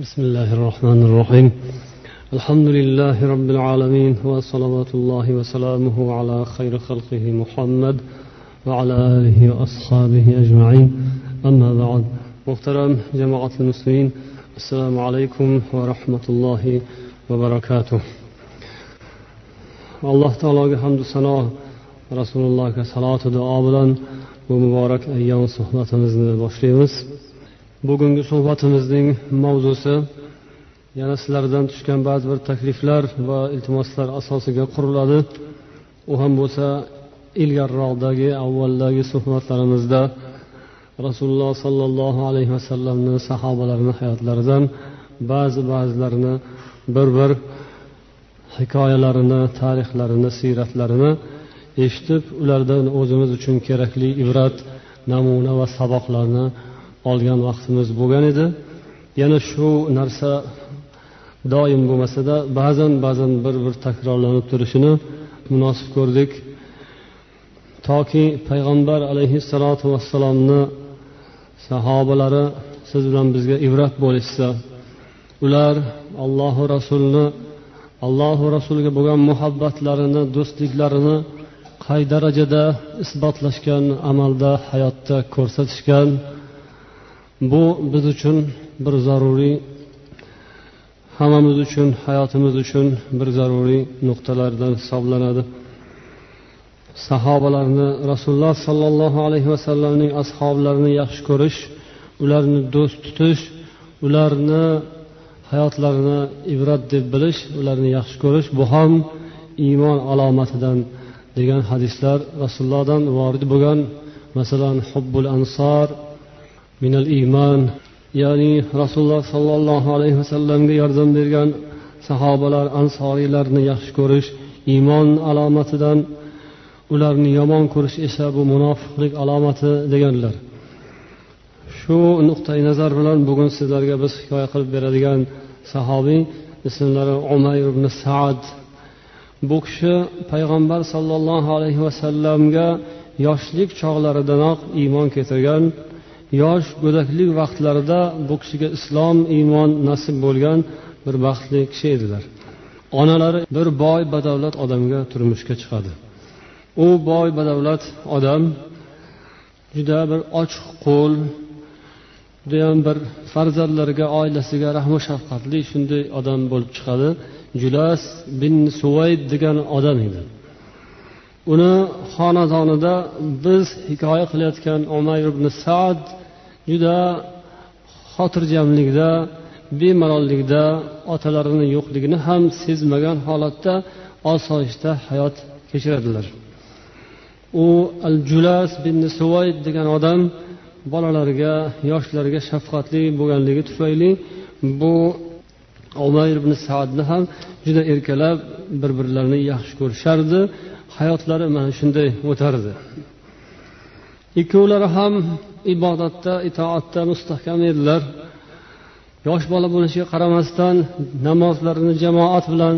بسم الله الرحمن الرحيم الحمد لله رب العالمين وصلوات الله وسلامه على خير خلقه محمد وعلى آله وأصحابه أجمعين أما بعد محترم جماعة المسلمين السلام عليكم ورحمة الله وبركاته alloh taologa hamdu sano rasulullohga salotu duo bilan bu muborak ayyom suhbatimizni boshlaymiz. Bugungi suhbatimizning mavzusi yana sizlardan tushgan ba'zi bir takliflar va iltimoslar asosiga quriladi. U ham bo'lsa ilgariroqdagi avvaldagi suhbatlarimizda rasululloh sollallohu alayhi vasallamni sahobalarini hayotlaridan ba'zi ba'zilarini bir bir hikoyalarini tarixlarini siyratlarini eshitib ulardan o'zimiz uchun kerakli ibrat namuna va saboqlarni olgan vaqtimiz bo'lgan edi. Yana shu narsa doim bo'lmasada ba'zan ba'zan bir bir takrorlanib turishini munosib ko'rdik. Toki payg'ambar alayhissalotu vassalomni sahobalari siz bilan bizga ibrat bo'lishsa ular allohu rasulni allohu rasuliga bo'lgan muhabbatlarini do'stliklarini qay darajada isbotlashgan amalda hayotda ko'rsatishgan bu biz uchun bir zaruriy hammamiz uchun hayotimiz uchun bir zaruriy nuqtalardan hisoblanadi. Sahobalarni rasululloh sollallohu alayhi vasallamning ashoblarini yaxshi ko'rish ularni do'st tutish ularni hayotlarini ibrat deb bilish ularni yaxshi ko'rish bu ham iymon alomatidan degan hadislar rasulullohdan vorid bo'lgan. Masalan hubbul ansor minal iymon ya'ni rasululloh sollallohu alayhi vasallamga yordam bergan sahobalar ansoriylarni yaxshi ko'rish iymon alomatidan ularni yomon ko'rish esa bu munofiqlik alomati deganlar. Shu nuqtai nazar bilan bugun sizlarga biz hikoya qilib beradigan sahobiy ismlari umayr ibn saad bu kishi payg'ambar sollallohu alayhi vasallamga yoshlik chog'laridanoq iymon keltirgan yosh go'daklik vaqtlarida bu kishiga islom iymon nasib bo'lgan bir baxtli kishi edilar. Onalari bir boy badavlat odamga turmushga chiqadi. U boy badavlat odam juda bir ochiq qo'l judayam bir farzandlariga oilasiga rahmu shafqatli shunday odam bo'lib chiqadi. Julas bin suvayd degan odam edi. Uni xonadonida biz hikoya qilayotgan umayr ibn saad juda xotirjamlikda bemalollikda otalarini yo'qligini ham sezmagan holatda osoyishta hayot kechiradilar. U al julas bin suvayd degan odam bolalarga yoshlarga shafqatli bo'lganligi tufayli bu umayr ibn saadni ham juda erkalab bir birlarini yaxshi ko'rishardi hayotlari mana shunday o'tardi. Ikkovlari ham ibodatda itoatda mustahkam edilar. Yosh bola bo'lishiga qaramasdan namozlarini jamoat bilan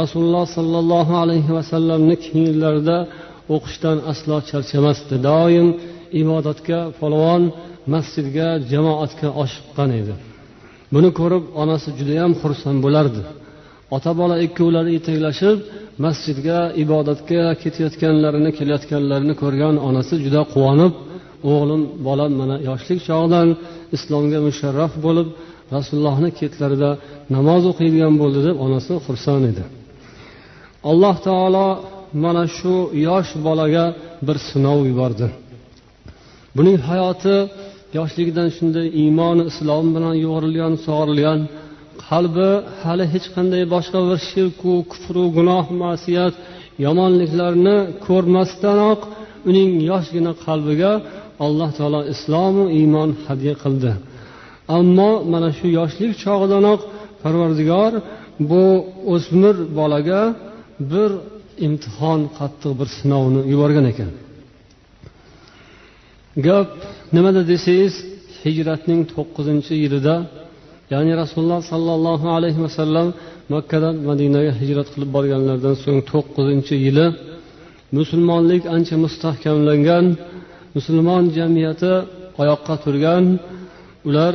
rasululloh sollallohu alayhi vasallamni kiyimlarida o'qishdan aslo charchamasdi. Doim ibodatga polvon masjidga jamoatga oshiqqan edi. Buni ko'rib onasi judayam xursand bo'lardi. Ota bola ikkovlari yetaklashib masjidga ibodatga ketayotganlarini kelayotganlarini ko'rgan onasi juda quvonib o'g'lim bolam mana yoshlik chog'idan islomga musharraf bo'lib rasulullohni ketlarida namoz o'qiydigan bo'ldi deb onasi xursand edi. Alloh taolo mana shu yosh bolaga bir sinov yubordi. Buning hayoti yoshligidan shunday iymoni islom bilan yo'g'rilgan sug'orilgan qalbi hali hech qanday boshqa bir shirku kufru gunoh masiyat yomonliklarni ko'rmasdanoq uning yoshgina qalbiga alloh taolo islomu iymon hadya qildi. Ammo mana shu yoshlik chog'idanoq parvardigor bu o'smir bolaga bir imtihon qattiq bir sinovni yuborgan ekan. Gap nimada desangiz hijratning to'qqizinchi yilida ya'ni rasululloh sollallohu alayhi vasallam makkadan madinaga hijrat qilib borganlaridan so'ng to'qqizinchi yili musulmonlik ancha mustahkamlangan musulmon jamiyati oyoqqa turgan ular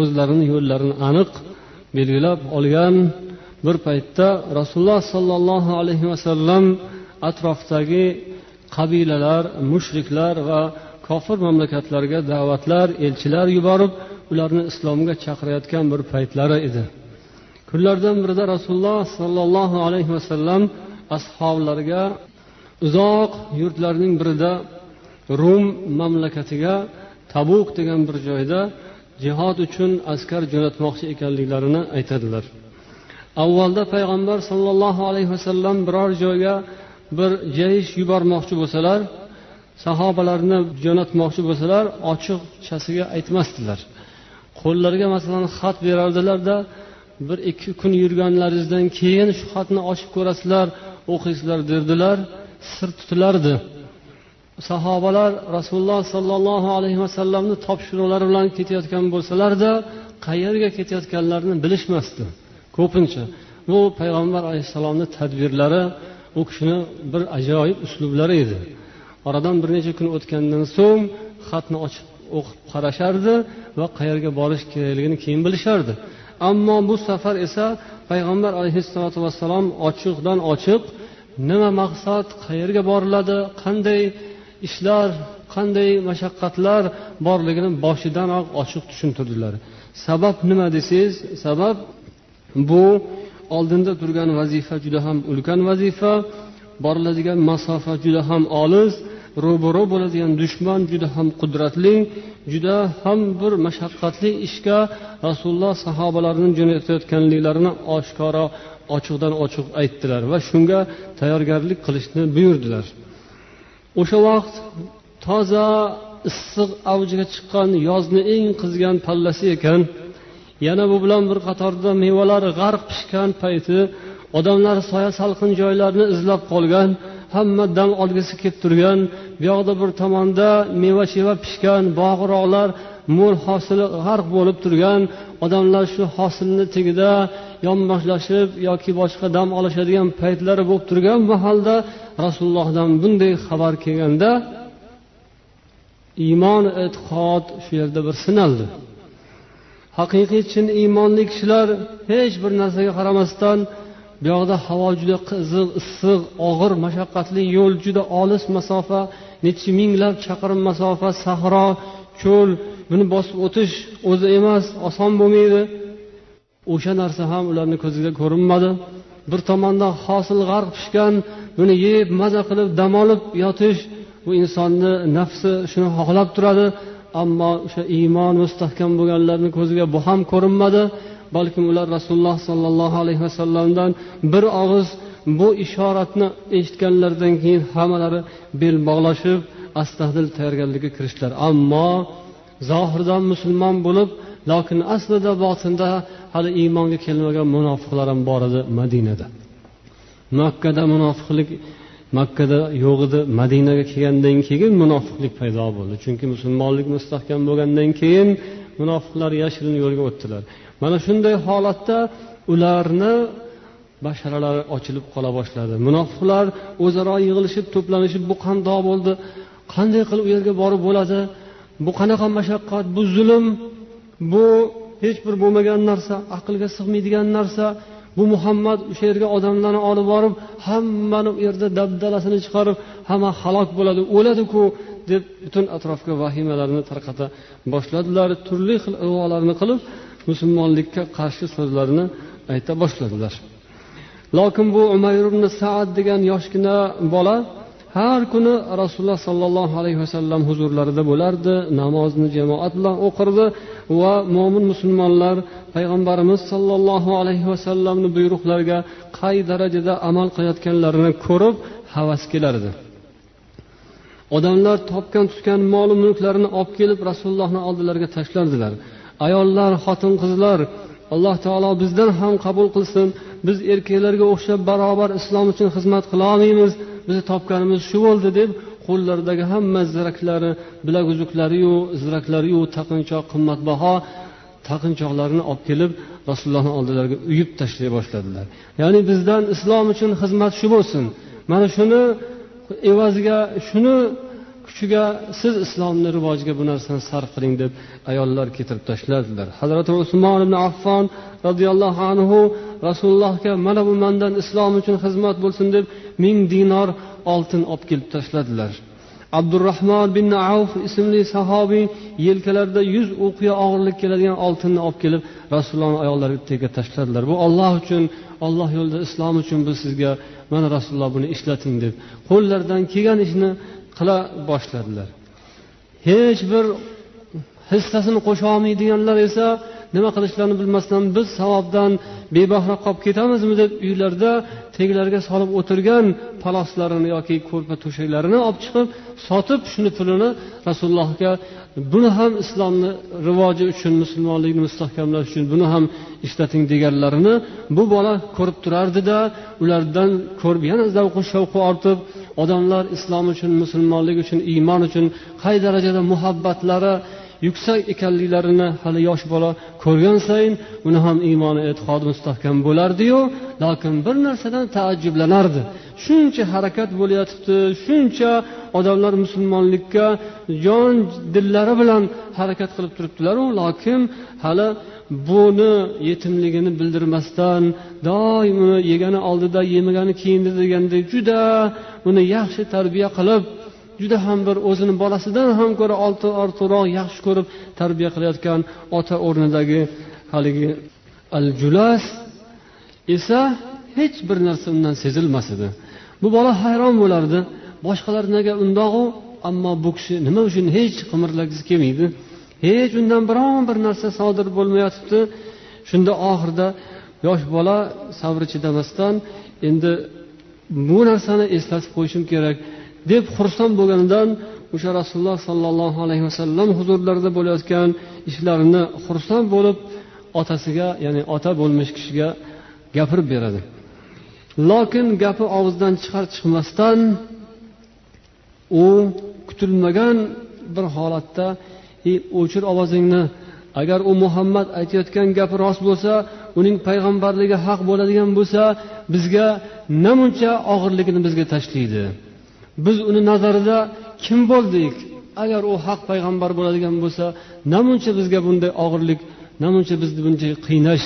o'zlarini yo'llarini aniq belgilab olgan bir paytda rasululloh sollallohu alayhi vasallam atrofdagi qabilalar mushriklar va kofir mamlakatlarga da'vatlar elchilar yuborib ularni islomga chaqirayotgan bir paytlari edi. Kunlardan birida rasululloh sollallohu alayhi vasallam ashoblariga uzoq yurtlarning birida rum mamlakatiga tabuk degan bir joyda jihod uchun askar jo'natmoqchi ekanliklarini aytadilar. Avvalda payg'ambar sollallohu alayhi vasallam biror joyga bir jayish yubormoqchi bo'lsalar sahobalarni jo'natmoqchi bo'lsalar ochiqchasiga aytmasdilar. Qo'llariga masalan xat berardilarda bir ikki kun yurganlaringizdan keyin shu xatni ochib ko'rasizlar o'qiysizlar derdilar sir tutilardi. Sahobalar rasululloh sollallohu alayhi vasallamni topshiriqlari bilan ketayotgan bo'lsalarda qayerga ketayotganlarini bilishmasdi. Ko'pincha bu payg'ambar alayhissalomni tadbirlari u kishini bir ajoyib uslublari edi. Oradan bir necha kun o'tgandan so'ng xatni ochib o'qib qarashardi va qayerga borish kerakligini keyin bilishardi. Ammo bu safar esa payg'ambar alayhissalotu vassalom ochiqdan ochiq nima maqsad qayerga boriladi qanday ishlar qanday mashaqqatlar borligini boshidanoq ochiq tushuntirdilar. Sabab nima desangiz sabab bu oldinda turgan vazifa juda ham ulkan vazifa boriladigan masofa juda ham olis ro'baro bo'ladigan dushman juda ham qudratli juda ham bir mashaqqatli ishga rasululloh sahobalarini jo'natayotganliklarini oshkora ochiqdan ochiq aytdilar va shunga tayyorgarlik qilishni buyurdilar. O'sha vaqt toza issiq avjiga chiqqan yozni eng qizgan pallasi ekan. Yana bu bilan bir qatorda mevalar g'arq pishgan payti odamlar soya salqin joylarni izlab qolgan hamma dam olgisi kelib turgan bu yoqda bir tomonda meva cheva pishgan bog'roqlar mo'l hosili g'arq bo'lib turgan. Odamlar shu hosilni tagida yonboshlashib yoki boshqa dam olishadigan paytlari bo'lib turgan mahalda rasulullohdan bunday xabar kelganda iymon e'tiqod shu yerda bir sinaldi. Haqiqiy chin iymonli kishilar hech bir narsaga qaramasdan bu yoqda havo juda qiziq issiq og'ir mashaqqatli yo'l juda olis masofa necha minglab chaqirim masofa sahro cho'l buni bosib o'tish o'zi emas oson bo'lmaydi. O'sha narsa ham ularni ko'ziga ko'rinmadi. Bir tomondan hosil g'arq pishgan buni yeb maza qilib dam olib yotish bu insonni nafsi shuni xohlab turadi. Ammo o'sha iymon mustahkam bo'lganlarni ko'ziga bu ham ko'rinmadi. Balkim ular rasululloh sollallohu alayhi vasallamdan bir og'iz bu ishoratni eshitganlaridan keyin hammalari bel bog'lashib astahdil tayyorgarlikka kirishdilar. Ammo zohirdan musulmon bo'lib lokin aslida botinda hali iymonga kelmagan munofiqlar ham bor edi madinada. Makkada munofiqlik makkada yo'q edi. Madinaga kelgandan keyin munofiqlik paydo bo'ldi. Chunki musulmonlik mustahkam bo'lgandan keyin munofiqlar yashirin yo'lga o'tdilar. Mana shunday holatda ularni basharalari ochilib qola boshladi. Munofiqlar o'zaro yig'ilishib to'planishib bu qandoq bo'ldi? Qanday qilib u yerga borib bo'ladi? Bu qanaqa mashaqqat bu zulm bu hech bir bo'lmagan narsa aqlga sig'maydigan narsa bu muhammad o'sha yerga odamlarni olib borib hammani u yerda dabdalasini chiqarib hamma halok bo'ladi o'ladiku deb butun atrofga vahimalarni tarqata boshladilar turli xil ig'volarni qilib musulmonlikka qarshi so'zlarni ayta boshladilar. Lokin bu umayr ibn saad degan yoshgina bola har kuni rasululloh sollallohu alayhi vasallam huzurlarida bo'lardi namozni jamoat bilan o'qirdi va mo'min musulmonlar payg'ambarimiz sollallohu alayhi vasallamni buyruqlariga qay darajada amal qilayotganlarini ko'rib havas kelardi. Odamlar topgan tutgan molu mulklarini olib kelib rasulullohni oldilariga tashlardilar. Ayollar xotin qizlar alloh taolo bizdan ham qabul qilsin. Biz erkaklarga o'xshab barobar islom uchun xizmat qilolmaymiz bizni topganimiz shu bo'ldi deb qo'llaridagi hamma ziraklari bilak uzuklariyu ziraklariyu taqinchoq qimmatbaho taqinchoqlarini olib kelib rasulullohni oldilariga uyib tashlay boshladilar. Ya'ni bizdan islom uchun xizmat shu bo'lsin. Mana shuni evaziga shuni kuchiga siz islomni rivojiga bu narsani sarf qiling deb ayollar keltirib tashladilar. Hazrati usmon ibn affon roziyallohu anhu rasulullohga mana bu mandan islom uchun xizmat bo'lsin deb ming dinor oltin olib kelib tashladilar. Abdurahmon bin avf ismli sahobiy yelkalarida yuz o'qiya og'irlik keladigan oltinni olib kelib rasulullohni oyoqlariga tagiga tashladilar. Bu olloh uchun olloh yo'lida islom uchun biz sizga mana rasululloh buni ishlating deb qo'llaridan kelgan ishni qila boshladilar. Hech bir hissasini qo'sha olmaydiganlar esa nima qilishlarini bilmasdan biz savobdan bebahra qolib ketamizmi deb uylarida teglarga solib o'tirgan paloslarini yoki ko'rpa to'shaklarini olib chiqib sotib shuni pulini rasulullohga buni ham islomni rivoji uchun musulmonlikni mustahkamlash uchun buni ham ishlating deganlarini bu bola ko'rib turardida ulardan ko'rib yana zavqu shavqi ortib odamlar islom uchun musulmonlik uchun iymon uchun qay darajada muhabbatlari yuksak ekanliklarini hali yosh bola ko'rgan sayin uni ham iymoni e'tiqodi mustahkam bo'lardiyu lokin bir narsadan taajjublanardi. Shuncha harakat bo'layotibdi shuncha odamlar musulmonlikka jon dillari bilan harakat qilib turibdilaru lokin hali buni yetimligini bildirmasdan doim uni yegani oldida yemagani keyinda degandek juda uni yaxshi tarbiya qilib juda ham bir o'zini bolasidan ham ko'ra ortiqroq yaxshi ko'rib tarbiya qilayotgan ota o'rnidagi haligi al julas esa hech bir narsa undan sezilmas edi. Bu bola hayron bo'lardi. Boshqalar nega undog'u ammo bu kishi nima uchun hech qimirlagisi kelmaydi? Hech undan biron bir narsa sodir bo'lmayotibdi. Shunda oxirida yosh bola sabri chidamasdan endi bu narsani eslatib qo'yishim kerak. Deb xursand bo'lganidan o'sha rasululloh sollallohu alayhi vasallam huzurlarida bo'layotgan ishlarini xursand bo'lib otasiga ya'ni ota bo'lmish kishiga gapirib beradi. Lokin gapi og'zidan chiqar chiqmasdan u kutilmagan bir holatda o'chir ovozingni. Agar u muhammad aytayotgan gapi rost bo'lsa uning payg'ambarligi haq bo'ladigan bo'lsa bizga namuncha og'irligini bizga tashlaydi. Biz uni nazarida kim bo'ldik? Agar u haq payg'ambar bo'ladigan bo'lsa namuncha bizga bunday og'irlik namuncha bizni buncha qiynash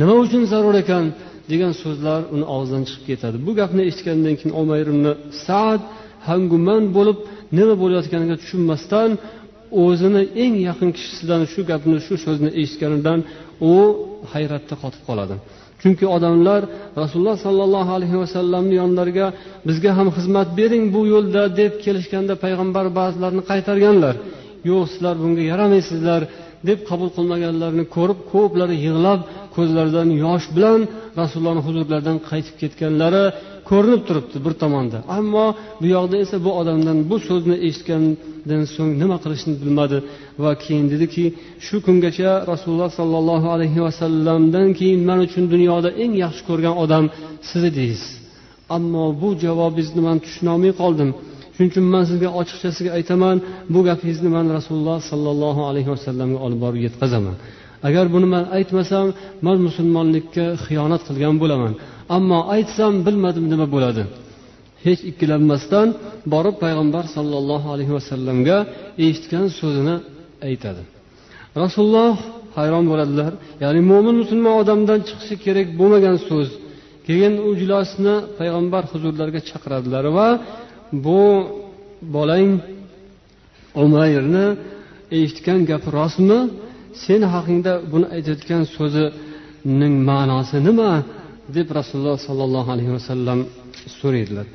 nima uchun zarur ekan? degan so'zlar uni og'zidan chiqib ketadi. Bu gapni eshitgandan keyin omayr ibn sad hangumand bo'lib nima bo'layotganiga tushunmasdan o'zini eng yaqin kishisidan shu gapni shu so'zni eshitganidan u hayratda qotib qoladi. Chunki odamlar rasululloh sollallohu alayhi vasallamni yonlariga bizga ham xizmat bering bu yo'lda deb kelishganda payg'ambar ba'zilarini qaytarganlar. Yo'q sizlar bunga yaramaysizlar deb qabul qilmaganlarini ko'rib ko'plari yig'lab ko'zlaridan yosh bilan rasulullohni huzurlaridan qaytib ketganlari ko'rinib turibdi bir tomonda. Ammo bu yoqda esa bu odamdan bu so'zni eshitgandan so'ng nima qilishni bilmadi va keyin dediki shu kungacha rasululloh sollallohu alayhi vasallamdan keyin man uchun dunyoda eng yaxshi ko'rgan odam siz edingiz. Ammo bu javobingizni man tushunolmay qoldim. Shuning uchun man sizga ochiqchasiga aytaman bu gapingizni man rasululloh sollallohu alayhi vasallamga olib borib yetkazaman. Agar buni man aytmasam man musulmonlikka xiyonat qilgan bo'laman. Ammo aytsam bilmadim nima bo'ladi. Hech ikkilanmasdan borib payg'ambar sollallohu alayhi vasallamga eshitgan so'zini aytadi. Rasululloh hayron bo'ladilar. Ya'ni mo'min musulmon odamdan chiqishi kerak bo'lmagan so'z. Keyin u jilosni payg'ambar huzurlariga chaqiradilar va bu bolang umayrni eshitgan gapi rostmi? Sen haqingda buni aytayotgan so'zining ma'nosi nima? Deb rasululloh sollallohu alayhi vasallam so'raydilar.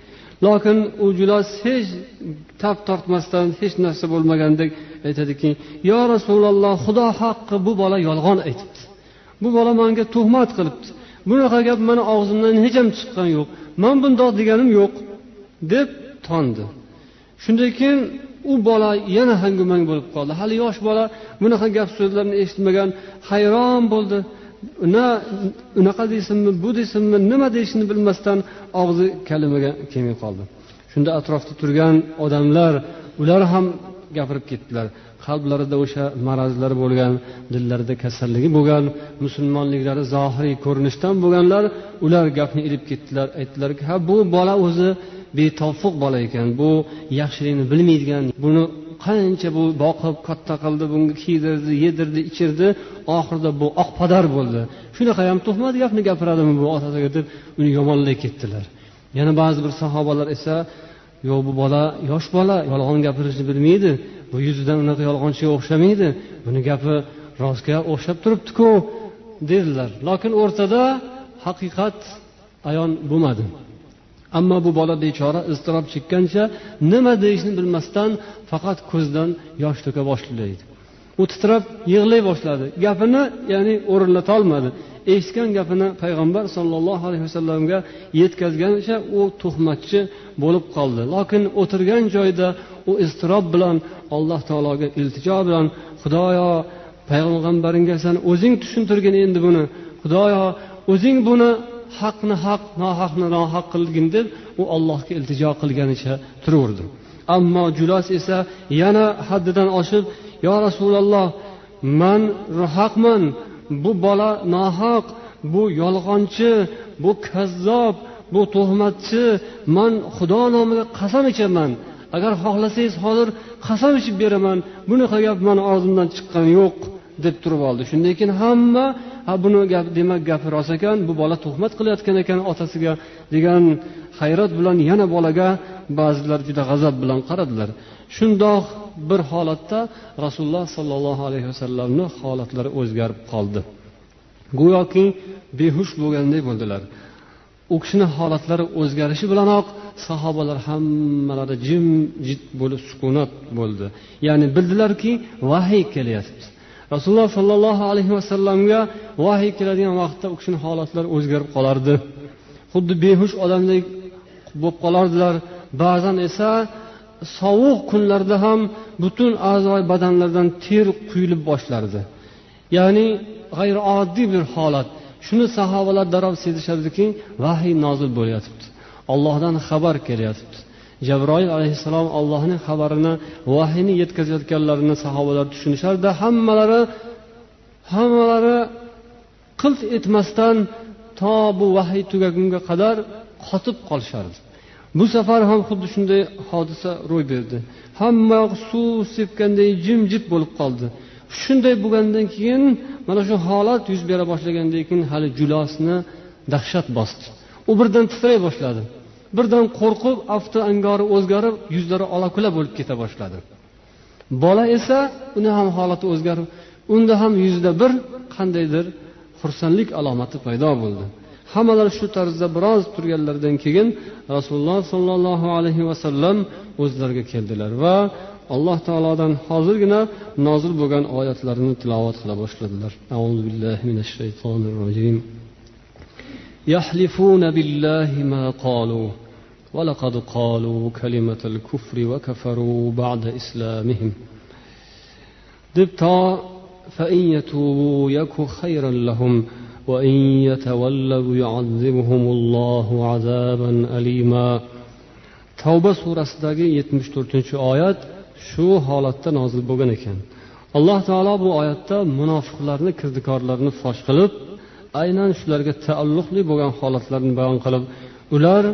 Lokin u julos hech tap tortmasdan hech narsa bo'lmagandek aytadiki yo rasululloh xudo haqqi bu bola yolg'on aytibdi. Bu bola manga tuhmat qilibdi. Bunaqa gap mani og'zimdan hech ham chiqqani yo'q. Man bundoq deganim yo'q deb tondi. Shundan keyin u bola yana hangumang bo'lib qoldi. Hali yosh bola bunaqa gap so'zlarni eshitmagan hayron bo'ldi. Na unaqa deysinmi bu deysinmi nima deyishini bilmasdan og'zi kalimaga kelmay qoldi. Shunda atrofda turgan odamlar ular ham gapirib ketdilar. Qalblarida o'sha marazlar bo'lgan dillarida kasalligi bo'lgan musulmonliklari zohiriy ko'rinishdan bo'lganlar ular gapni ilib ketdilar aytdilarki ha bu bola o'zi betofiq bola ekan bu yaxshilikni bilmaydigan buni qancha bu boqib katta qildi bunga kiydirdi yedirdi ichirdi oxirida bu oqpadar bo'ldi. Shunaqa ham tuhmat gapni gapiradimi bu otasiga deb uni yomonlay ketdilar. Yana ba'zi bir sahobalar esa yo'q bu bola yosh bola yolg'on gapirishni bilmaydi bu yuzidan unaqa yolg'onchiga o'xshamaydi buni gapi rostga o'xshab turibdiku dedilar. Lokin o'rtada haqiqat ayon bo'lmadi. Ammo bu bola bechora iztirob chekkancha nima deyishni bilmasdan faqat ko'zidan yosh to'ka boshlaydi. U titrab yig'lay boshladi. Gapini ya'ni o'rinlatolmadi eshitgan gapini payg'ambar sollallohu alayhi vasallamga yetkazganicha u tuhmatchi bo'lib qoldi. Lokin o'tirgan joyida u iztirob bilan alloh taologa iltijo bilan xudoyo payg'ambaringga san o'zing tushuntirgin endi buni. Xudoyo o'zing buni haqni haq nohaqni nohaq qilgin deb u allohga iltijo qilganicha turaverdi ammo julos esa yana haddidan oshib yo rasululloh man haqman bu bola nohaq bu yolg'onchi bu kazzob bu tuhmatchi man xudo nomiga qasam ichaman. Agar xohlasangiz hozir qasam ichib beraman. Bunaqa gap mani og'zimdan chiqqani yo'q deb turib oldi. Shundan keyin hamma ha buni gap demak gapi rost ekan bu bola tuhmat qilayotgan ekan otasiga degan hayrat bilan yana bolaga ba'zilar juda g'azab bilan qaradilar. Shundoq bir holatda rasululloh sollallohu alayhi vasallamni holatlari o'zgarib qoldi. Go'yoki behush bo'lganday bo'ldilar. U kishini holatlari o'zgarishi bilanoq sahobalar hammalari jimjit bo'lib sukunat bo'ldi. Ya'ni bildilarki vahiy kelyapti. Rasululloh sollallohu alayhi vasallamga vahiy keladigan vaqtda u kishini holatlari o'zgarib qolardi. Xuddi behush odamdek bo'lib qolardilar. Ba'zan esa sovuq kunlarda ham butun a'zoy badanlardan ter quyilib boshlardi. Ya'ni g'ayrioddiy bir holat. Shuni sahobalar darrov sezishardiki vahiy nozil bo'layotibdi. Ollohdan xabar kelyotibdi. Jabroil alayhissalom allohning xabarini vahiyni yetkazayotganlarini sahobalar tushunishardi. Hammalari hammalari qilt etmasdan to bu vahiy tugagunga qadar qotib qolishardi. Bu safar ham xuddi shunday hodisa ro'y berdi. Hamma suv sepganday jimjit bo'lib qoldi. Shunday bo'lgandan keyin mana shu holat yuz bera boshlagandan keyin hali julosni dahshat bosdi. U birdan titray boshladi. Birdan qo'rqib afti angori o'zgarib yuzlari olakula bo'lib keta boshladi. Bola esa uni ham holati o'zgarib unda ham yuzida bir qandaydir xursandlik alomati paydo bo'ldi. hammalar shu tarzda biroz turganlaridan keyin rasululloh sollallohu alayhi vasallam o'zlariga keldilar va alloh taolodan hozirgina nozil bo'lgan oyatlarini tilovat qila boshladilar auzu billahi minash shaytonir rojim يحلفون بالله ما قالوا ولقد قالوا كلمة الكفر وكفروا بعد إسلامهم deb to فإن يتوبوا يك خيرا لهم وإن يتولوا يعذبهم الله عذابا أليما tavba surasidagi yetmish to'rtinchi oyat shu holatda nozil bo'lgan ekan alloh taolo bu oyatda munofiqlarni kirdikorlarni fosh qilib aynan shularga taalluqli bo'lgan holatlarni bayon qilib ular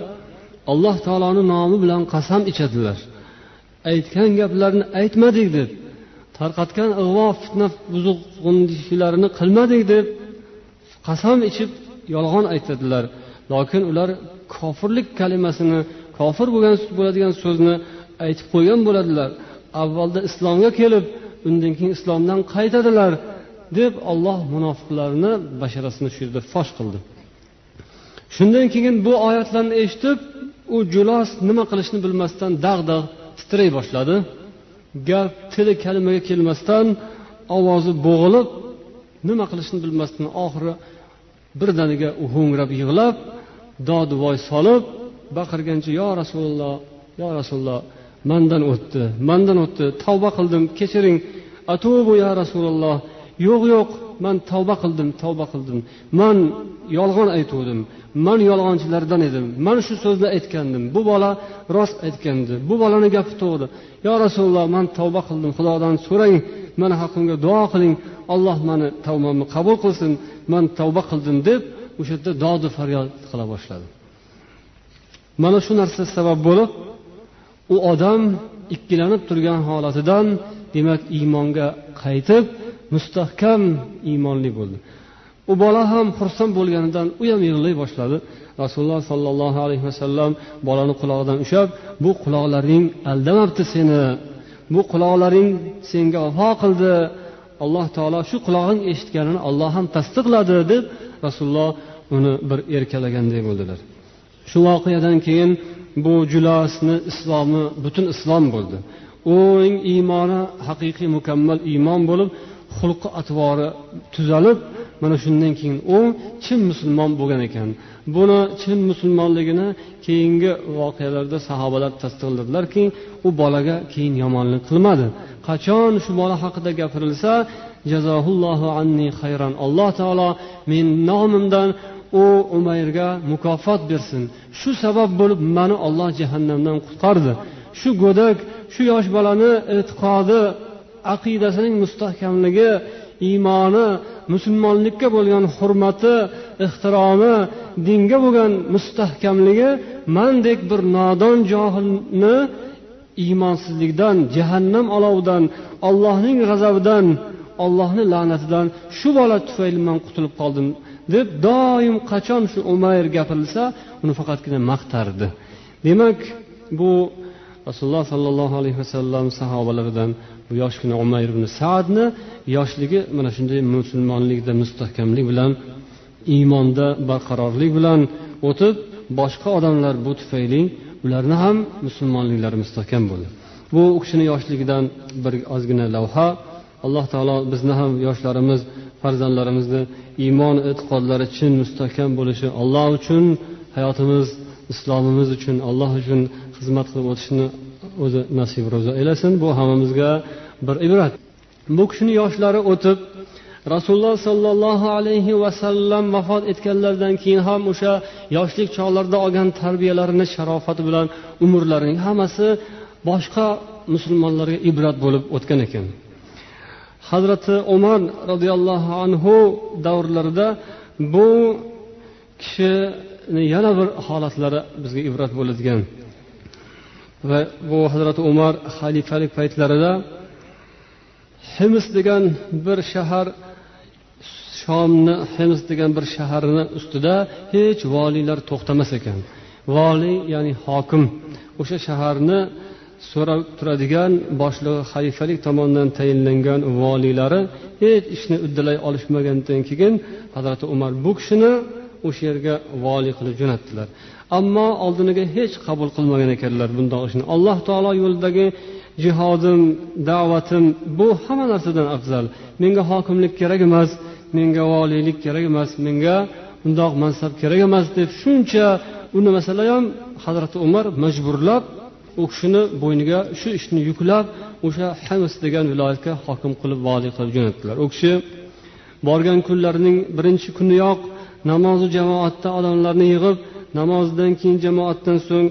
alloh taoloni nomi bilan qasam ichadilar aytgan gaplarni aytmadik deb tarqatgan ig'vo fitna buzug'undishlarini qilmadik deb qasam ichib yolg'on aytadilar. Lokin ular kofirlik kalimasini kofir bo'lgan bo'ladigan so'zni aytib qo'ygan bo'ladilar. Avvalda islomga kelib undan keyin islomdan qaytadilar deb olloh munofiqlarni basharasini shu yerda fosh qildi. Shundan keyin bu oyatlarni eshitib u julos nima qilishni bilmasdan dag' titray boshladi. Gap tili kalimaga kelmasdan ovozi bo'g'ilib nima qilishni bilmasdan oxiri birdaniga u ho'ngrab yig'lab dodivoy solib baqirgancha yo rasululloh yo rasululloh mandan o'tdi mandan o'tdi tavba qildim kechiring. Atubu ya rasululloh yo'q yo'q man tavba qildim tavba qildim. Man yolg'on aytuvdim man yolg'onchilardan edim man shu so'zni aytgandim bu bola rost aytgandi bu bolani gapi to'g'ri. Yo rasululloh man tavba qildim xudodan so'rang mani haqqimga duo qiling. Alloh mani tavbamni qabul qilsin. Man tavba qildim deb o'sha yerda dodi faryod qila boshladi. Mana shu narsa sabab bo'lib u odam ikkilanib turgan holatidan demak iymonga qaytib mustahkam iymonli bo'ldi. U bola ham xursand bo'lganidan u ham yig'lay boshladi. Rasululloh sollallohu alayhi vasallam bolani qulog'idan ushlab bu quloqlaring aldamabdi seni. Bu quloqlaring senga vafo qildi. Alloh taolo shu qulog'ing eshitganini olloh ham tasdiqladi deb rasululloh uni bir erkalaganday bo'ldilar. Shu voqeadan keyin bu julosni islomi butun islom bo'ldi. Uning iymoni haqiqiy mukammal iymon bo'lib xulqi atvori tuzalib mana shundan keyin u chin musulmon bo'lgan ekan. Buni chin musulmonligini keyingi voqealarda sahobalar tasdiqladilarki u bolaga keyin yomonlik qilmadi. Qachon shu bola haqida gapirilsa jazohullohu anni hayron alloh taolo men nomimdan u umayrga mukofot bersin. Shu sabab bo'lib mani olloh jahannamdan qutqardi. Shu go'dak shu yosh bolani e'tiqodi aqidasining mustahkamligi iymoni musulmonlikka bo'lgan hurmati ehtiromi dinga bo'lgan mustahkamligi mandek bir nodon johilni iymonsizlikdan jahannam olovidan ollohning g'azabidan ollohni la'natidan shu bola tufayli man qutulib qoldim deb doim qachon shu umayr gapirilsa uni faqatgina maqtardi. Demak bu rasululloh sollallohu alayhi vasallam sahobalaridan bu yoshgina umayr ibn saadni yoshligi mana shunday musulmonlikda mustahkamlik bilan iymonda barqarorlik bilan o'tib boshqa odamlar bu tufayli ularni ham musulmonliklari mustahkam bo'ldi. Bu u kishini yoshligidan bir ozgina lavha. Alloh taolo bizni ham yoshlarimiz farzandlarimizni iymon e'tiqodlari chin mustahkam bo'lishi alloh uchun hayotimiz islomimiz uchun alloh uchun xizmat qilib o'tishni o'zi nasib ro'za aylasin bu hammamizga bir ibrat. Bu kishini yoshlari o'tib rasululloh sollallohu alayhi vasallam vafot etganlaridan keyin ham o'sha yoshlik chog'larida olgan tarbiyalarini sharofati bilan umrlarining hammasi boshqa musulmonlarga ibrat bo'lib o'tgan ekan. Hazrati umar roziyallohu anhu davrlarida bu kishini yana bir holatlari bizga ibrat bo'ladigan. Va bu hazrati umar xalifalik paytlarida hims degan bir shahar shomni hims degan bir shaharni ustida hech voliylar to'xtamas ekan. Voliy ya'ni hokim o'sha shaharni so'rab turadigan boshlig'i xalifalik tomonidan tayinlangan voliylari hech ishni uddalay olishmagandan keyin hazrati umar bu kishini o'sha yerga voliy qilib jo'natdilar. Ammo oldiniga hech qabul qilmagan ekanlar bundoq ishni. Alloh taolo yo'lidagi jihodim da'vatim bu hamma narsadan afzal. Menga hokimlik kerak emas menga voliylik kerak emas menga bundoq mansab kerak emas deb shuncha uni masalan ham hazrati umar majburlab u kishini bo'yniga shu ishni yuklab o'sha hamis degan viloyatga hokim qilib voliy qilib jo'natdilar. U kishi borgan kunlarining birinchi kuniyoq namozi jamoatda odamlarni yig'ib namozdan keyin jamoatdan so'ng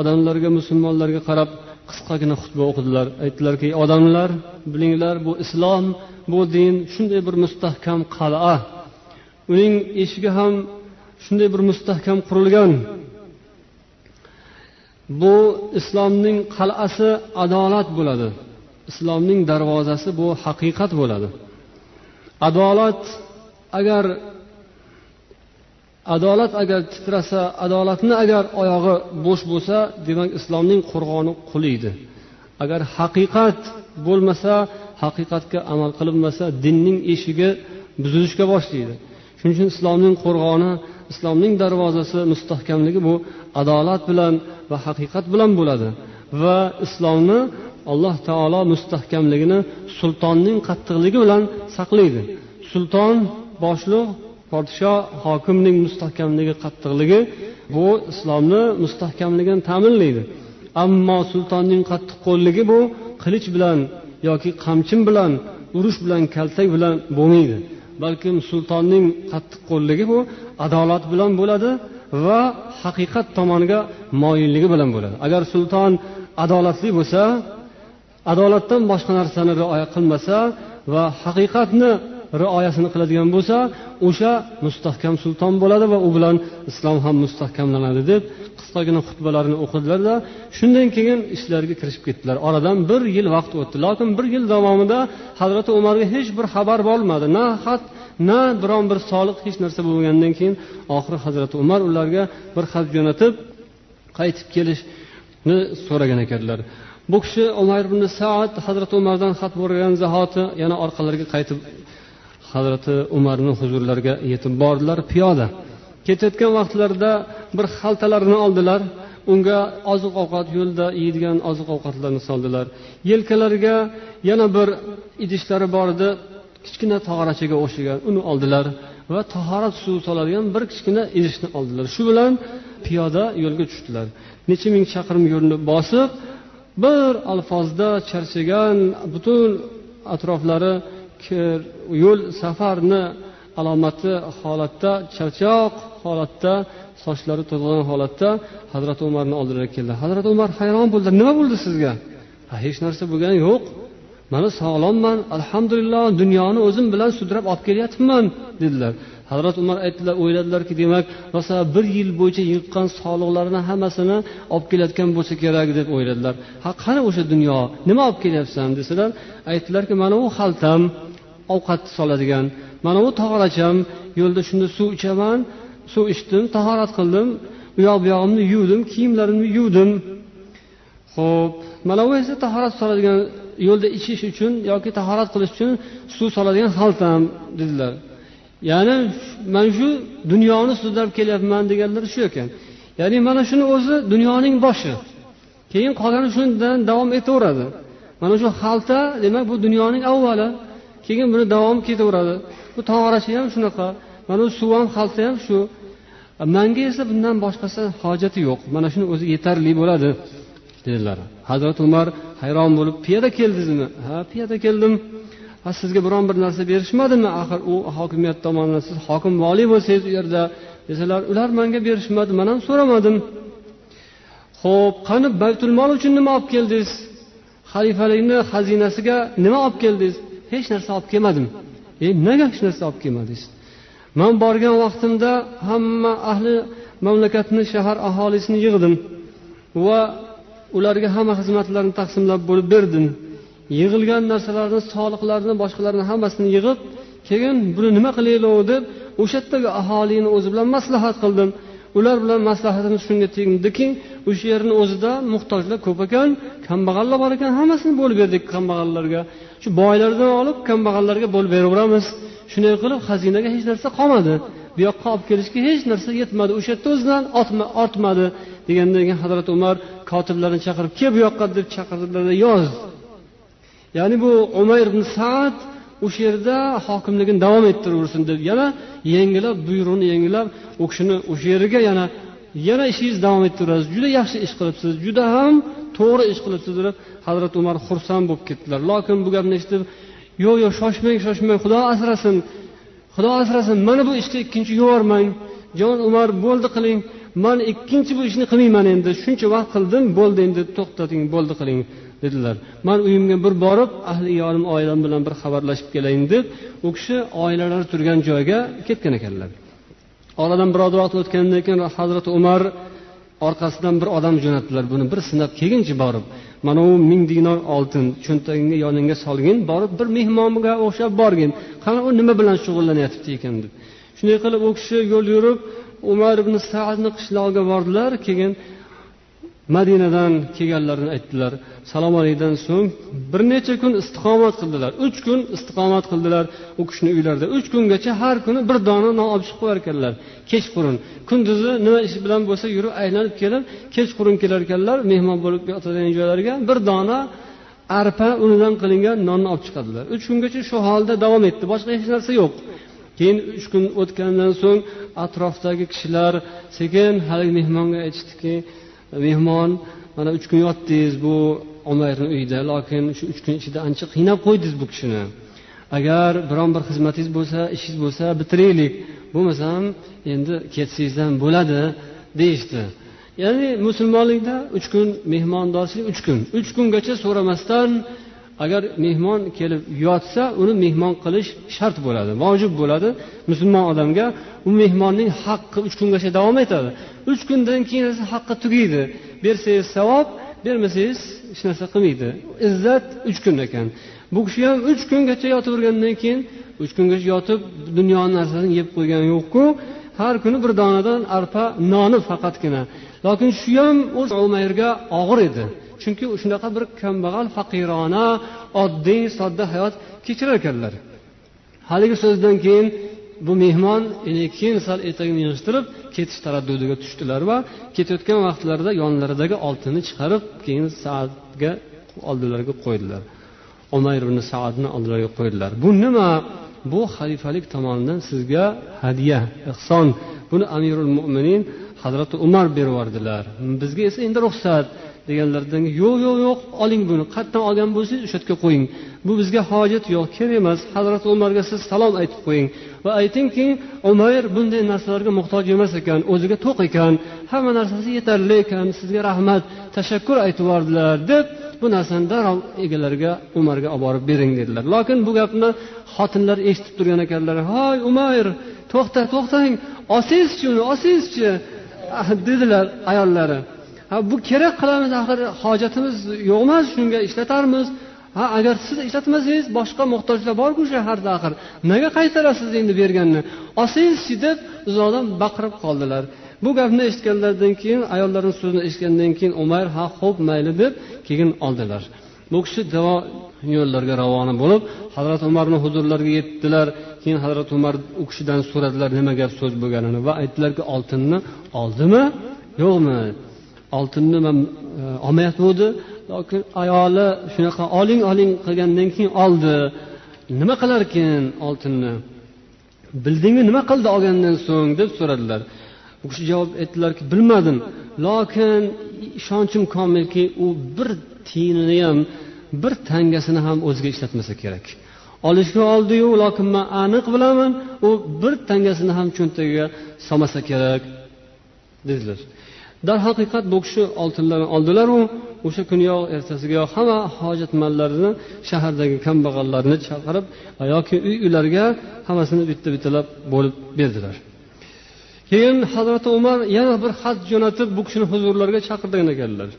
odamlarga musulmonlarga qarab qisqagina xutba o'qidilar. Aytdilarki odamlar bilinglar bu islom bu din shunday bir mustahkam qal'a. Uning eshigi ham shunday bir mustahkam qurilgan. Bu islomning qal'asi adolat bo'ladi. Islomning darvozasi bu haqiqat bo'ladi. Adolat agar adolat agar titrasa adolatni agar oyog'i bo'sh bo'lsa demak islomning qo'rg'oni quliydi agar haqiqat bo'lmasa haqiqatga amal qilinmasa dinning eshigi buzilishga boshlaydi. Shuning uchun islomning qo'rg'oni islomning darvozasi mustahkamligi bu adolat bilan va haqiqat bilan bo'ladi. Va islomni alloh taolo mustahkamligini sultonning qattiqligi bilan saqlaydi. Sulton boshliq podsho hokimning mustahkamligi qattiqligi bu islomni mustahkamligini ta'minlaydi. Ammo sultonning qattiqqo'lligi bu qilich bilan yoki qamchin bilan urush bilan kaltak bilan bo'lmaydi. Balkim sultonning qattiqqo'lligi bu adolat bilan bo'ladi va haqiqat tomoniga moyilligi bilan bo'ladi. Agar sulton adolatli bo'lsa adolatdan boshqa narsani rioya qilmasa va haqiqatni rioyasini qiladigan bo'lsa o'sha mustahkam sulton bo'ladi va u bilan islom ham mustahkamlanadi deb qisqagina xutbalarni o'qidilarda shundan keyin ishlarga kirishib ketdilar. Oradan bir yil vaqt o'tdi. Lokin bir yil davomida hazrati umarga hech bir xabar bo'lmadi. Na xat na biron bir soliq hech narsa bo'lmagandan keyin oxiri hazrati umar ularga bir xat jo'natib qaytib kelishni so'ragan ekanlar. Bu kishi umar ibn saad hazrati umardan xat bo'lgan zahoti yana orqalariga qaytib hazrati umarni huzurlariga yetib bordilar piyoda. Ketayotgan vaqtlarida bir xaltalarni oldilar unga oziq ovqat yo'lda yeydigan oziq ovqatlarni soldilar. Yelkalariga yana bir idishlari bor edi kichkina tog'orachaga o'xshagan uni oldilar va tahorat suvi soladigan bir kichkina idishni oldilar. Shu bilan piyoda yo'lga tushdilar. Necha ming chaqirim yo'lni bosib bir alfozda charchagan butun atroflari yo'l safarni alomati holatda charchoq holatda sochlari to'zg'an holatda hazrati umarni oldilariga keldi. Hazrati umar hayron bo'ldi. Nima bo'ldi sizga? Hech narsa bo'lgani yo'q. Mana sog'lomman alhamdulillah dunyoni o'zim bilan sudrab olib kelyapman dedilar. Hazrat umar aytdilar o'yladilarki demak rosa bir yil bo'yicha yig'gan soliqlarni hammasini olib kelayotgan bo'lsa kerak deb o'yladilar. Ha qani o'sha dunyo? Nima olib kelyapsan desalar aytdilarki mana bu xaltam ovqat soladigan. Mana bu tog'oracham yo'lda shunda suv ichaman suv ichdim tahorat qildim. U yoq bu yog'imni yuvdim kiyimlarimni yuvdim. Ho'p mana bu esa tahorat soladigan yo'lda ichish uchun yoki tahorat qilish uchun suv soladigan xaltam dedilar. Ya'ni mana shu dunyoni sudlab kelyapman deganlari shu ekan. Ya'ni mana shuni o'zi dunyoning boshi. Keyin qolgani shundan davom etaveradi. Mana shu xalta demak bu dunyoning avvali. Keyin buni davomi ketaveradi. Bu tog'orachi ham shunaqa. Mana bu suv ham xalta ham shu. Manga esa bundan boshqasi hojati yo'q. Mana shuni o'zi yetarli bo'ladi dedilar. Hazrati umar hayron bo'lib piyoda keldingizmi ha piyoda keldim. Ha sizga biron bir narsa berishmadimi? Axir u hokimiyat tomonidan siz hokim voliy bo'lsangiz u yerda desalar ular manga berishmadi man ham so'ramadim. Ho'p qani baytulmol uchun nima olib keldingiz? Xalifalikni xazinasiga nima olib keldingiz? Hech narsa olib kelmadim. E nega hech narsa olib kelmadingiz? Man borgan vaqtimda hamma ahli mamlakatni shahar aholisini yig'dim va ularga hamma xizmatlarni taqsimlab bo'lib berdim. Yig'ilgan narsalarni soliqlarni boshqalarni hammasini yig'ib keyin buni nima qilaylik deb o'sha yerdagi aholini o'zi bilan maslahat qildim. Ular bilan maslahatimiz shunga tegdiki o'sha yerni o'zida muhtojlar ko'p ekan kambag'allar bor ekan hammasini bo'lib berdik kambag'allarga. Shu boylardan olib kambag'allarga bo'lib beraveramiz. Shunday qilib xazinaga hech narsa qolmadi. Bu yoqqa olib kelishga hech narsa yetmadi. O'sha yerda o'zidan ortmadi degandan keyin hazrati umar kotiblarni chaqirib kel bu yoqqa? deb chaqirdilarda yoz. Ya'ni bu umayr ibn saad o'sha yerda hokimligini davom ettiraversin deb yana yangilab buyruqni yangilab u kishini o'sha yeriga yana yana ishingizni davom ettiraverasiz juda yaxshi ish qilibsiz. Juda ham to'g'ri ish qilibsiz deb hazrati umar xursand bo'lib ketdilar. Lokin bu gapni eshitib yo'q yo'q shoshmang shoshmang xudo asrasin. Xudo asrasin mana bu ishni ikkinchi yubormang. Jon umar bo'ldi qiling. Man ikkinchi bu ishni qilmayman endi. Shuncha vaqt qildim bo'ldi endi to'xtating bo'ldi qiling. Dedilar. Man uyimga bir borib ahli iyolim oilam bilan bir xabarlashib kelayin deb u kishi oilalari turgan joyga ketgan ekanlar. Oradan biroz vaqt o'tgandan keyin hazrati umar orqasidan bir odam jo'natdilar. Buni bir sinab kelginchi borib mana u ming dinor oltin cho'ntagingga yoningga solgin borib bir mehmonga o'xshab borgin. Qani u nima bilan shug'ullanyapti ekan? deb. Shunday qilib u kishi yo'l yurib umar ibn saadni qishlog'iga bordilar. Keyin madinadan kelganlarini aytdilar. Salom alikdan so'ng bir necha kun istiqomat qildilar. Uch kun istiqomat qildilar u kishini uylarida. Uch kungacha har kuni bir dona non olib chiqib qo'yar ekanlar. Kechqurun kunduzi nima ish bilan bo'lsa yurib aylanib kelib kechqurun kelar ekanlar mehmon bo'lib yotadigan joylariga bir dona arpa unidan qilingan nonni olib chiqadilar. Uch kungacha shu holda davom etdi. Boshqa hech narsa yo'q. Keyin uch kun o'tgandan so'ng atrofdagi kishilar sekin haligi mehmonga aytishdiki mehmon mana uch kun yotdingiz bu omayrni uyida lokin shu uch kun ichida ancha qiynab qo'ydingiz bu kishini. Agar biron bir xizmatingiz bo'lsa ishingiz bo'lsa bitiraylik. Bo'lmasam endi ketsangiz ham bo'ladi deyishdi. Ya'ni musulmonlikda uch kun mehmondorchilik uch kun. Uch kungacha so'ramasdan agar mehmon kelib yotsa uni mehmon qilish shart bo'ladi vojib bo'ladi. Musulmon odamga u mehmonning haqqi uch kungacha davom etadi. Uch kundan keyin esa haqqi tugaydi. Bersangiz savob bermasangiz hech narsa qilmaydi. Izzat uch kun ekan. Bu kishi ham uch kungacha yotavergandan keyin uch kungacha yotib dunyoni narsasini yeb qo'ygani yo'qku. Har kuni bir donadan arpa noni faqatgina. Lokin shu ham o'z umayrga og'ir edi. Chunki shunaqa bir kambag'al faqirona oddiy sodda hayot kechirar ekanlar. Haligi so'zdan keyin bu mehmon keyin sal etagini yig'ishtirib ketish taraddudiga tushdilar va ketayotgan vaqtlarida yonlaridagi oltinni chiqarib keyin saatga oldilariga qo'ydilar. Umayr ibn saadni oldilariga qo'ydilar. Bu nima? Bu xalifalik tomonidan sizga hadya ehson. Buni amirul mo'minin hazrati umar berib yubordilar. Bizga esa endi ruxsat. Deganlaridan yo'q yo'q yo'q oling buni qayerdan olgan bo'lsangiz o'sha yerga qo'ying. Bu bizga hojat yo'q kerak emas. Hazrati umarga siz salom aytib qo'ying. Va aytingki umayr bunday narsalarga muhtoj emas ekan o'ziga to'q ekan. Hamma narsasi yetarli ekan sizga rahmat tashakkur aytib yubordilar deb bu narsani darrov egalariga umarga olib borib bering dedilar. Lokin bu gapni xotinlar eshitib turgan ekanlar. Hoy umayr to'xta to'xtang olsangizchi uni olsangizchi ah, dedilar ayollari. Ha bu kerak qilamiz axir hojatimiz yo'q emas shunga ishlatarmiz. Ha agar siz ishlatmasangiz boshqa muhtojlar borku shaharda axir. Nega qaytarasiz endi berganni? Olsangizchi deb uzoqdan baqirib qoldilar. Bu gapni eshitganlaridan keyin ayollarni so'zini eshitgandan keyin umar ha xo'p mayli deb keyin oldilar. Bu kishi davo yo'llarga ravona bo'lib hazrati umarni huzurlariga yetdilar. Keyin hazrati umar u kishidan so'radilar nima gap so'z bo'lganini va aytdilarki oltinni oldimi yo'qmi? Oltinni man e, olmayotgandi lokin ayoli shunaqa oling oling qilgandan keyin oldi. Nima qilarkan oltinni? Bildingmi nima qildi olgandan so'ng deb so'radilar. U kishi javob aytdilarki bilmadim. Lokin ishonchim komilki u bir tiyinini ham bir tangasini ham o'ziga ishlatmasa kerak. Olishga oldiyu lokin man aniq bilaman u bir tangasini ham cho'ntagiga solmasa kerak dedilar. Darhaqiqat bu kishi oltinlarni oldilaru o'sha kuniyoq ertasigayoq hamma hojatmandlarni shahardagi kambag'allarni chaqirib yoki uy uylarga hammasini bitta bittalab bo'lib berdilar. Keyin hazrati umar yana bir xat jo'natib bu kishini huzurlariga chaqirgan ekanlar.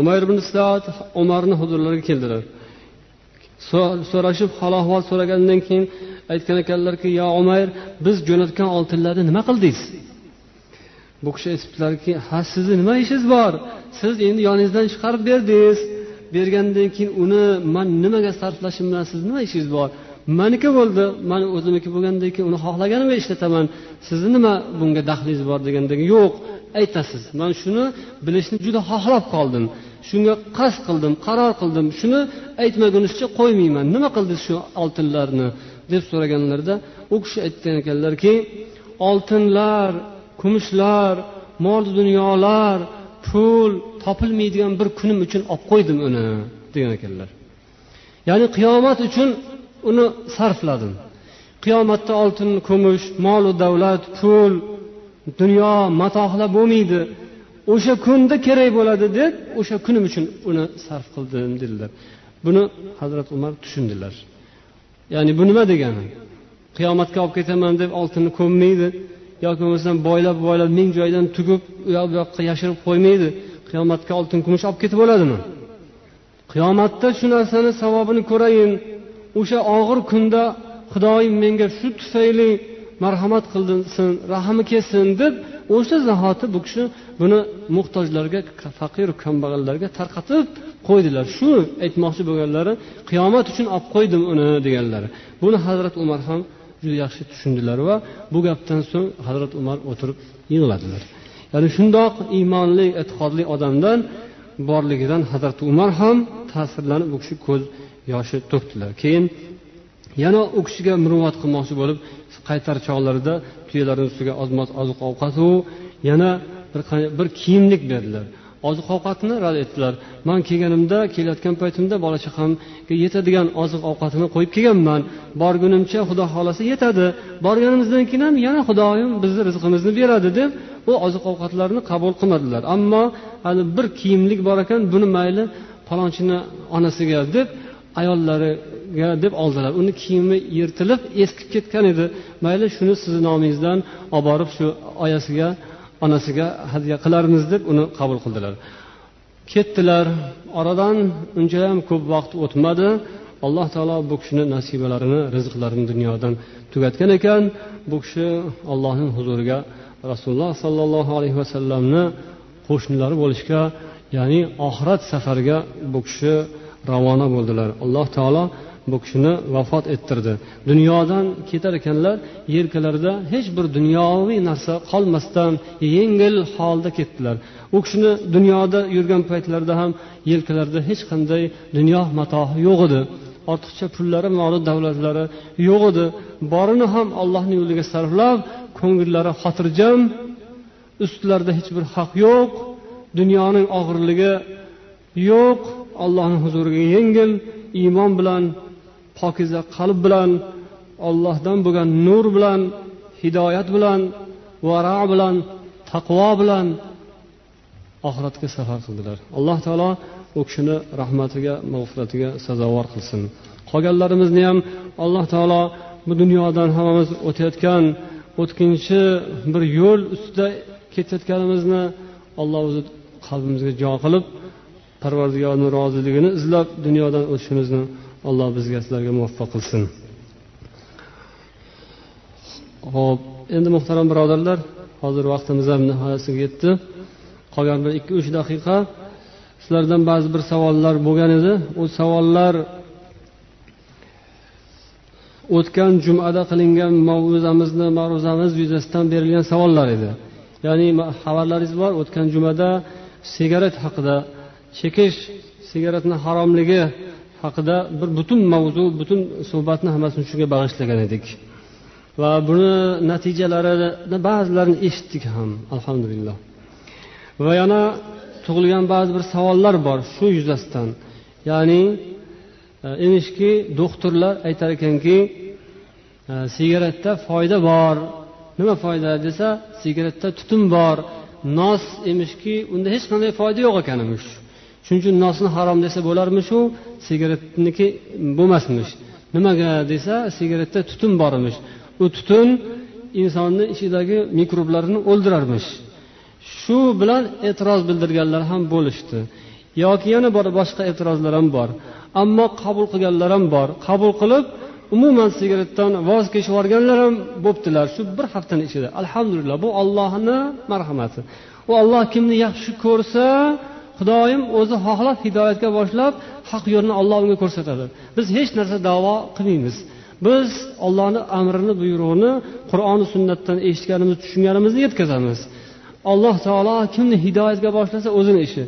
Umar ibn saat umarni huzurlariga keldilar. So'rashib hol ahvol so'ragandan keyin aytgan ekanlarki yo umayr biz jo'natgan oltinlarni nima qildingiz? Bu kishi aytibdilarki ha sizni nima ishingiz bor? Siz endi yoningizdan chiqarib berdingiz. Bergandan keyin uni man nimaga sarflashim bilan sizni nima ishingiz bor? Maniki bo'ldi. Mani o'zimniki bo'lgandan keyin uni xohlaganimga ishlataman. Sizni nima bunga daxlingiz bor degandagi yo'q. Aytasiz man shuni bilishni juda xohlab qoldim. Shunga qasd qildim qaror qildim. Shuni aytmagunizcha qo'ymayman. Nima qildingiz shu oltinlarni? deb so'raganlarida u kishi aytgan ekanlarki oltinlar kumushlar mol dunyolar pul topilmaydigan bir kunim uchun olib qo'ydim uni degan ekanlar. Ya'ni qiyomat uchun uni sarfladim. Qiyomatda oltin kumush molu davlat pul dunyo matohlar bo'lmaydi. O'sha kunda kerak bo'ladi deb o'sha kunim uchun uni sarf qildim dedilar. Buni hazrat umar tushundilar. Ya'ni bu nima degani? Qiyomatga olib ketaman deb oltinni ko'mmaydi. Yoki bo'lmasam boylab boylab ming joydan tugib u yoq bu yoqqa yashirib qo'ymaydi. Qiyomatga oltin kumush olib ketib bo'ladimi qiyomatda shu narsani savobini ko'rayin o'sha og'ir kunda xudoyim menga shu tufayli marhamat qilsin rahmi kelsin deb o'sha zahoti bu kishi buni muhtojlarga faqiru kambag'allarga tarqatib qo'ydilar. Shu aytmoqchi bo'lganlari qiyomat uchun olib qo'ydim uni deganlari. Buni hazrat umar ham juda yaxshi tushundilar va bu gapdan so'ng hazrat umar o'tirib yig'ladilar. Ya'ni shundoq iymonli e'tiqodli odamdan borligidan hazrati umar ham ta'sirlanib u kishi ko'z yoshi to'kdilar. Keyin yana u kishiga muruvvat qilmoqchi bo'lib qaytar chog'larida tuyalarni ustiga ozmoz oziq ovqatu yana bir, bir kiyimlik berdilar. Oziq ovqatni rad etdilar. Man kelganimda kelayotgan paytimda bola chaqamga yetadigan oziq ovqatini qo'yib kelganman. Borgunimcha xudo xohlasa yetadi. Borganimizdan keyin ham yana xudoyim bizni rizqimizni beradi deb u oziq ovqatlarni qabul qilmadilar. Ammo hali bir kiyimlik bor ekan buni mayli palonchini onasiga deb ayollariga deb oldilar. Uni kiyimi yirtilib eskib ketgan edi. Mayli shuni sizni nomingizdan olib borib shu oyasiga onasiga hadya qilarmiz deb uni qabul qildilar. Ketdilar. Oradan unchayam ko'p vaqt o'tmadi. Alloh taolo bu kishini nasibalarini rizqlarini dunyodan tugatgan ekan. Bu kishi allohning huzuriga rasululloh sollallohu alayhi vasallamni qo'shnilari bo'lishga ya'ni oxirat safarga bu kishi ravona bo'ldilar. Alloh taolo bu kishini vafot ettirdi. Dunyodan ketar ekanlar yelkalarida hech bir dunyoviy narsa qolmasdan yengil holda ketdilar. U kishini dunyoda yurgan paytlarida ham yelkalarida hech qanday dunyo matohi yo'q edi. Ortiqcha pullari moli davlatlari yo'q edi. Borini ham allohni yo'liga sarflab ko'ngillari xotirjam ustlarida hech bir haq yo'q dunyoning og'irligi yo'q allohni huzuriga yengil iymon bilan pokiza qalb bilan ollohdan bo'lgan nur bilan hidoyat bilan varo bilan taqvo bilan oxiratga safar qildilar. Alloh taolo u kishini rahmatiga mag'firatiga sazovor qilsin. Qolganlarimizni ham alloh taolo bu dunyodan hammamiz o'tayotgan o'tkinchi bir yo'l ustida ketayotganimizni olloh o'zi qalbimizga jo qilib parvardigorni roziligini izlab dunyodan o'tishimizni alloh bizga sizlarga muvaffaq qilsin. Ho'p endi muhtaram birodarlar hozir vaqtimiz ham nihoyasiga yetdi. Qolgan bir ikki uch daqiqa. Sizlardan ba'zi bir savollar bo'lgan edi. U savollar o'tgan jumada qilingan mavzamizni ma'ruzamiz yuzasidan berilgan savollar edi. Ya'ni xabarlaringiz bor o'tgan jumada sigaret haqida chekish sigaretni haromligi haqida bir butun mavzu butun suhbatni hammasini shunga bag'ishlagan edik. Va buni natijalarini ba'zilarini eshitdik ham alhamdulillah. Va yana tug'ilgan ba'zi bir savollar bor shu yuzasidan. Ya'ni emishki doktorlar aytar ekanki e, sigaretda foyda bor. Nima foyda desa sigaretda tutun bor. Nos emishki unda hech qanday foyda yo'q ekan emish shuning uchun nosni harom desa bo'larmishu sigaretniki bo'lmasmish. Nimaga desa sigaretda tutun bor emish u tutun insonni ichidagi mikroblarni o'ldirarmish. Shu bilan e'tiroz bildirganlar ham bo'lishdi. Yoki yana bor boshqa e'tirozlar ham bor. Ammo qabul qilganlar ham bor. Qabul qilib umuman sigaretdan voz kechib yuborganlar ham bo'ptilar shu bir haftani ichida. Alhamdulillah bu ollohni marhamati. U olloh kimni yaxshi ko'rsa xudoyim o'zi xohlab hidoyatga boshlab haq yo'lni olloh unga ko'rsatadi. Biz hech narsa davo qilmaymiz. Biz ollohni amrini buyrug'ini qur'oni sunnatdan eshitganimiz tushunganimizni yetkazamiz. Alloh taolo kimni hidoyatga boshlasa o'zini ishi.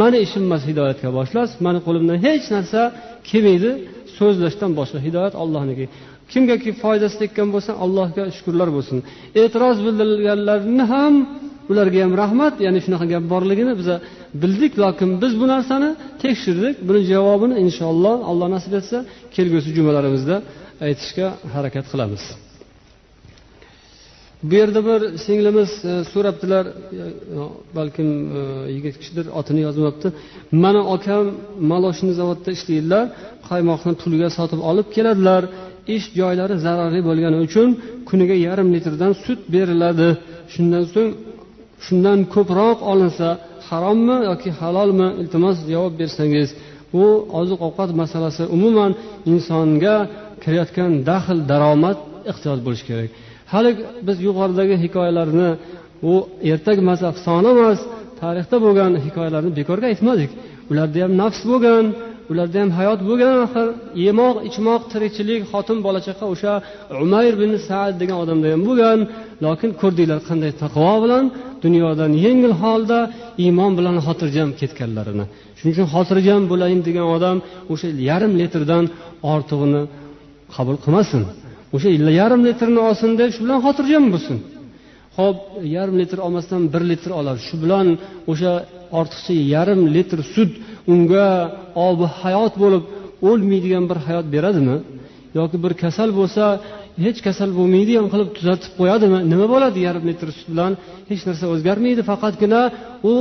Mani ishim emas hidoyatga boshlash. Mani qo'limdan hech narsa kelmaydi. So'zlashdan boshqa hidoyat ollohniki kimgaki foydasi tekkan bo'lsa allohga shukurlar bo'lsin. E'tiroz bildirganlarni ham ularga ham rahmat ya'ni shunaqa gap borligini biza bildik lokin biz bu narsani tekshirdik. Buni javobini inshaalloh alloh nasib etsa kelgusi jumalarimizda aytishga harakat qilamiz. Bu yerda bir singlimiz e, so'rabdilar e, balkim e, yigit kishidir otini yozmabdi. Mani akam maloshni zavodda ishlaydilar qaymoqni pulga sotib olib keladilar. Ish joylari zararli bo'lgani uchun kuniga yarim litrdan sut beriladi. Shundan so'ng shundan ko'proq olinsa harommi yoki halolmi iltimos javob bersangiz bu oziq ovqat masalasi umuman insonga kirayotgan daxl daromad ehtiyot bo'lishi kerak. Hali biz yuqoridagi hikoyalarni u ertak masal afsona emas tarixda bo'lgan hikoyalarni bekorga aytmadik. Ularda ham nafs bo'lgan ularda ham hayot bo'lgan axir yemoq ichmoq tirikchilik xotin bola chaqa o'sha umayr ibn saad degan odamda ham bo'lgan. Lokin ko'rdinglar qanday taqvo bilan dunyodan yengil holda iymon bilan xotirjam ketganlarini. Shuning uchun xotirjam bo'layin degan odam o'sha yarim litrdan ortig'ini qabul qilmasin. O'sha yarim litrni olsin deb shu bilan xotirjam bo'lsin. Ho'p yarim litr olmasdan bir litr oladi shu bilan o'sha ortiqcha yarim litr sut unga obi hayot bo'lib o'lmaydigan bir hayot beradimi? Yoki bir kasal bo'lsa hech kasal bo'lmaydigan qilib tuzatib qo'yadimi? Nima bo'ladi yarim litr sut bilan hech narsa o'zgarmaydi. Faqatgina u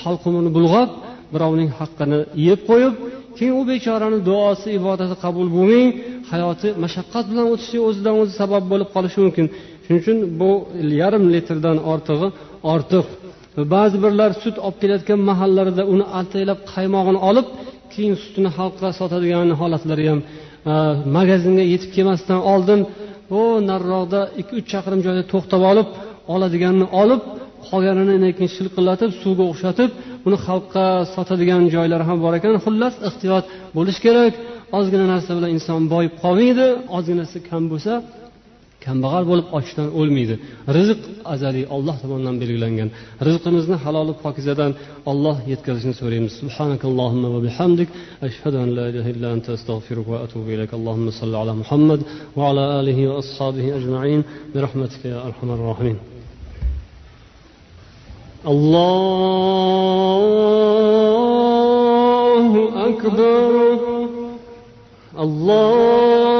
halqumini bulg'ab birovning haqqini yeb qo'yib keyin u bechorani duosi ibodati qabul bo'lmay hayoti mashaqqat bilan o'tishi o'zidan o'zi sabab bo'lib qolishi mumkin. Shuning uchun bu yarim litrdan ortig'i ortiq ba'zi birlar sut olib kelayotgan mahallarida uni ataylab qaymog'ini olib keyin sutini xalqqa sotadigan holatlari ham e, magazinga yetib kelmasdan oldin u nariroqda ikki uch chaqirim joyda to'xtab olib oladiganini olib qolganini keyin shilqillatib suvga o'xshatib uni xalqqa sotadigan joylari ham bor ekan. Xullas ehtiyot bo'lish kerak. Ozgina narsa bilan inson boyib qolmaydi ozginasi kam bo'lsa kambag'al bo'lib ochdan o'lmaydi. Rizq azaliy olloh tomonidan belgilangan. Rizqimizni haloli pokizadan olloh yetkazishini so'raymiz. Subhanakallohumma va bihamdik. Ashhadu an la ilaha illa anta astag'firuka va atubu ilayk. Allohumma salli ala muhammad va ala alihi va ashabihi ajmain. Bi rahmatika ya arhamar rohimin allohu akbar. Alloh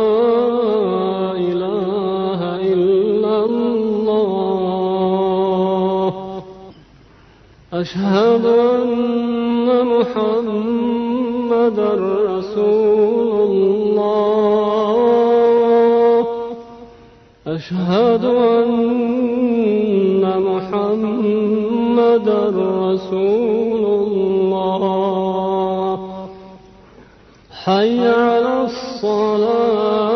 أشهد أن محمدا رسول الله. أشهد أن محمدا رسول الله. حي على الصلاة